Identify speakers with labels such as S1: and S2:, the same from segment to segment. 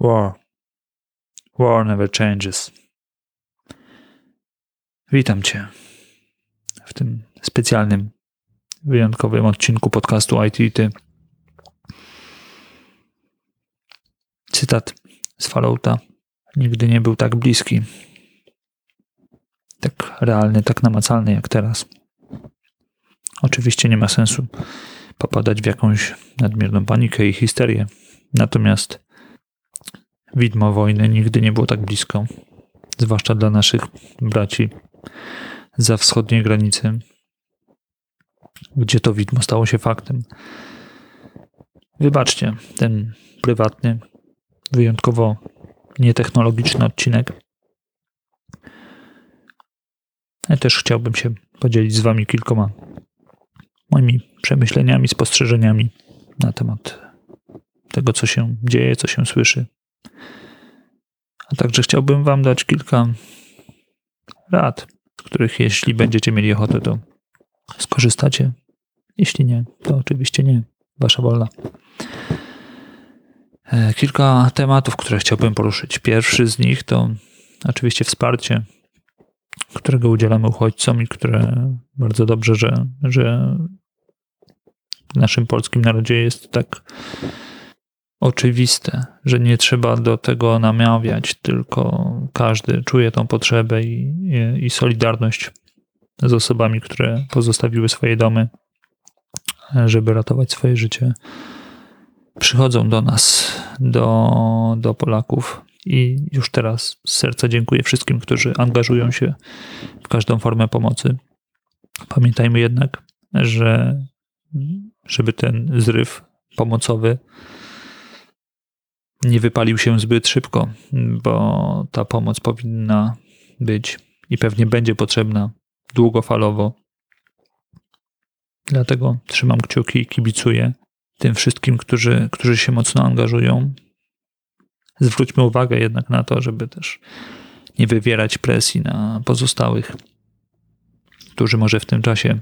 S1: War. War never changes. Witam Cię w tym specjalnym, wyjątkowym odcinku podcastu IT Ty. Cytat z Fallouta. Nigdy nie był tak bliski. Tak realny, tak namacalny jak teraz. Oczywiście nie ma sensu popadać w jakąś nadmierną panikę i histerię. Natomiast widmo wojny nigdy nie było tak blisko, zwłaszcza dla naszych braci za wschodniej granicy, gdzie to widmo stało się faktem. Wybaczcie ten prywatny, wyjątkowo nietechnologiczny odcinek. Ja też chciałbym się podzielić z Wami kilkoma moimi przemyśleniami, spostrzeżeniami na temat tego, co się dzieje, co się słyszy. A także chciałbym Wam dać kilka rad, z których jeśli będziecie mieli ochotę, to skorzystacie. Jeśli nie, to oczywiście nie. Wasza wolna. E, kilka tematów, które chciałbym poruszyć. Pierwszy z nich to oczywiście wsparcie, którego udzielamy uchodźcom i które bardzo dobrze, że, że w naszym polskim narodzie jest tak oczywiste, że nie trzeba do tego namawiać, tylko każdy czuje tą potrzebę i, i, solidarność z osobami, które pozostawiły swoje domy, żeby ratować swoje życie. Przychodzą do nas, do, do Polaków i już teraz z serca dziękuję wszystkim, którzy angażują się w każdą formę pomocy. Pamiętajmy jednak, że żeby ten zryw pomocowy nie wypalił się zbyt szybko, bo ta pomoc powinna być i pewnie będzie potrzebna długofalowo. Dlatego trzymam kciuki i kibicuję tym wszystkim, którzy, którzy się mocno angażują. Zwróćmy uwagę jednak na to, żeby też nie wywierać presji na pozostałych, którzy może w tym czasie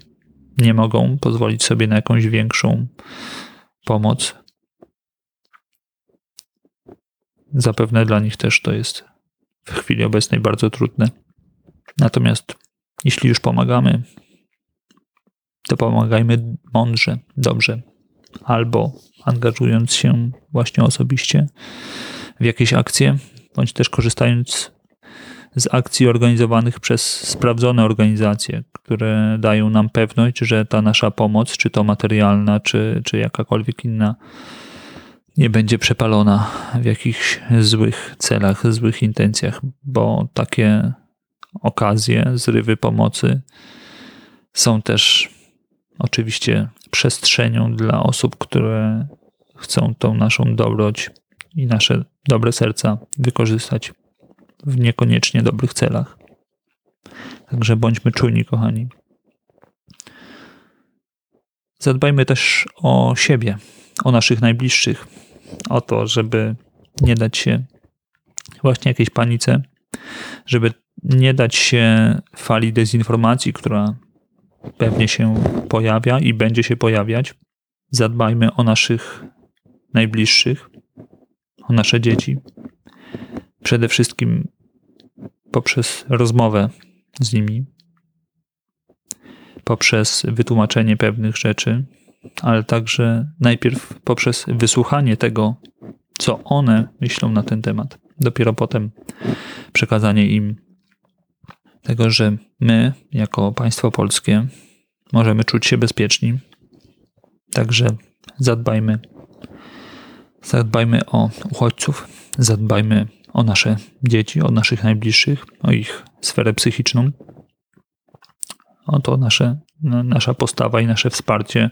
S1: nie mogą pozwolić sobie na jakąś większą pomoc. Zapewne dla nich też to jest w chwili obecnej bardzo trudne. Natomiast jeśli już pomagamy, to pomagajmy mądrze, dobrze, albo angażując się właśnie osobiście w jakieś akcje, bądź też korzystając z akcji organizowanych przez sprawdzone organizacje, które dają nam pewność, że ta nasza pomoc, czy to materialna, czy, czy jakakolwiek inna, nie będzie przepalona w jakichś złych celach, złych intencjach, bo takie okazje, zrywy pomocy są też oczywiście przestrzenią dla osób, które chcą tą naszą dobroć i nasze dobre serca wykorzystać w niekoniecznie dobrych celach. Także bądźmy czujni, kochani. Zadbajmy też o siebie, o naszych najbliższych, o to, żeby nie dać się właśnie jakiejś panice, żeby nie dać się fali dezinformacji, która pewnie się pojawia i będzie się pojawiać. Zadbajmy o naszych najbliższych, o nasze dzieci. Przede wszystkim poprzez rozmowę z nimi, poprzez wytłumaczenie pewnych rzeczy, ale także najpierw poprzez wysłuchanie tego, co one myślą na ten temat. Dopiero potem przekazanie im tego, że my, jako państwo polskie, możemy czuć się bezpieczni. Także zadbajmy. Zadbajmy o uchodźców, zadbajmy o nasze dzieci, o naszych najbliższych, o ich sferę psychiczną. Oto nasze, nasza postawa i nasze wsparcie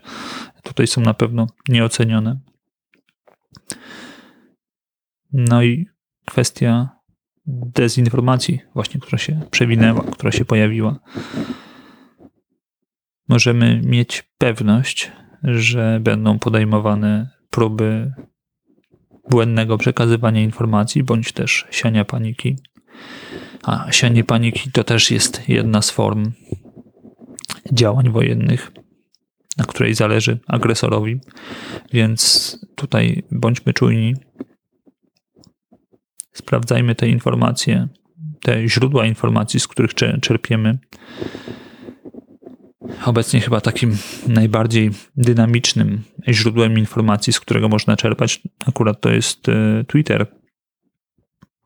S1: tutaj są na pewno nieocenione. No i kwestia dezinformacji, właśnie, która się przewinęła, która się pojawiła. Możemy mieć pewność, że będą podejmowane próby błędnego przekazywania informacji, bądź też siania paniki. A sianie paniki to też jest jedna z form działań wojennych, na której zależy agresorowi, więc tutaj bądźmy czujni. sprawdzajmy te informacje, te źródła informacji, z których czerpiemy. Obecnie chyba takim najbardziej dynamicznym źródłem informacji, z którego można czerpać, akurat to jest e, Twitter.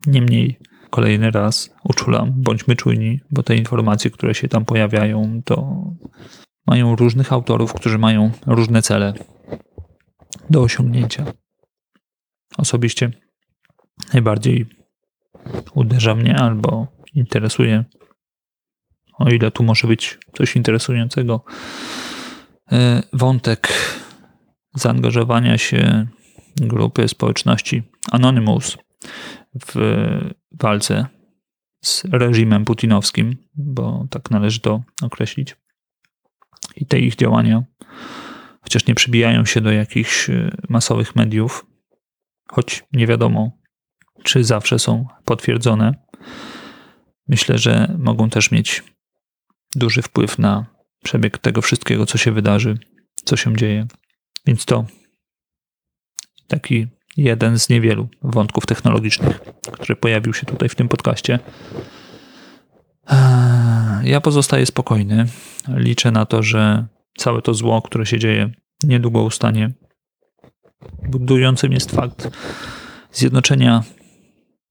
S1: Niemniej kolejny raz uczulam, bądźmy czujni, bo te informacje, które się tam pojawiają, to mają różnych autorów, którzy mają różne cele do osiągnięcia. Osobiście najbardziej uderza mnie albo interesuje, o ile tu może być coś interesującego, e, wątek zaangażowania się grupy społeczności Anonymous w walce z reżimem putinowskim, bo tak należy to określić. I te ich działania, chociaż nie przybijają się do jakichś e, masowych mediów, choć nie wiadomo, czy zawsze są potwierdzone, myślę, że mogą też mieć duży wpływ na przebieg tego wszystkiego, co się wydarzy, co się dzieje. Więc to taki jeden z niewielu wątków technologicznych, który pojawił się tutaj w tym podcaście. Ja pozostaję spokojny. Liczę na to, że całe to zło, które się dzieje, niedługo ustanie. Budującym jest fakt zjednoczenia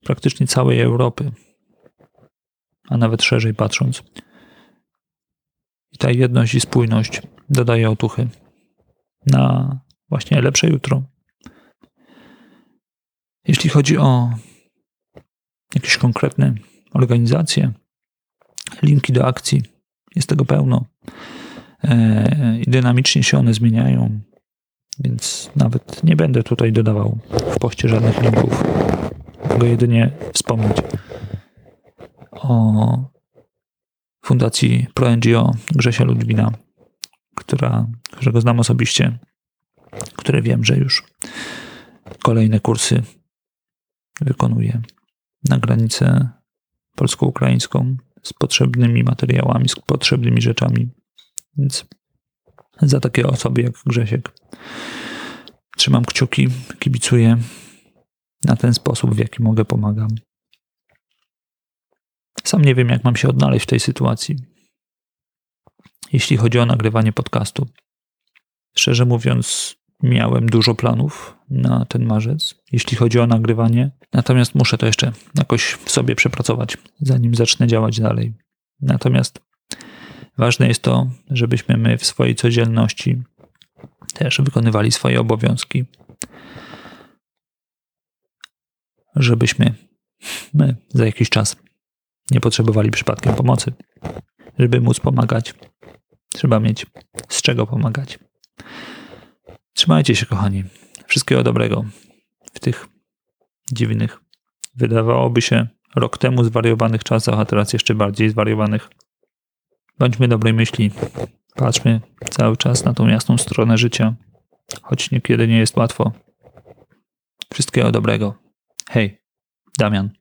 S1: praktycznie całej Europy, a nawet szerzej patrząc. I ta jedność i spójność dodaje otuchy na właśnie lepsze jutro. Jeśli chodzi o jakieś konkretne organizacje, linki do akcji, jest tego pełno. E, I dynamicznie się one zmieniają, więc nawet nie będę tutaj dodawał w poście żadnych linków. Mogę jedynie wspomnieć o Fundacji ProNGO Grzesia Ludwina, która, którego znam osobiście, które wiem, że już kolejne kursy wykonuje na granicę polsko-ukraińską z potrzebnymi materiałami, z potrzebnymi rzeczami. Więc za takie osoby jak Grzesiek trzymam kciuki, kibicuję na ten sposób, w jaki mogę, pomagam. Sam nie wiem, jak mam się odnaleźć w tej sytuacji. Jeśli chodzi o nagrywanie podcastu, szczerze mówiąc, miałem dużo planów na ten marzec, jeśli chodzi o nagrywanie. Natomiast muszę to jeszcze jakoś w sobie przepracować, zanim zacznę działać dalej. Natomiast ważne jest to, żebyśmy my w swojej codzienności też wykonywali swoje obowiązki, żebyśmy my za jakiś czas nie potrzebowali przypadkiem pomocy. Żeby móc pomagać, trzeba mieć z czego pomagać. Trzymajcie się, kochani. Wszystkiego dobrego w tych dziwnych, wydawałoby się rok temu zwariowanych czasach, a teraz jeszcze bardziej zwariowanych. Bądźmy dobrej myśli. Patrzmy cały czas na tą jasną stronę życia, choć niekiedy nie jest łatwo. Wszystkiego dobrego. Hej, Damian.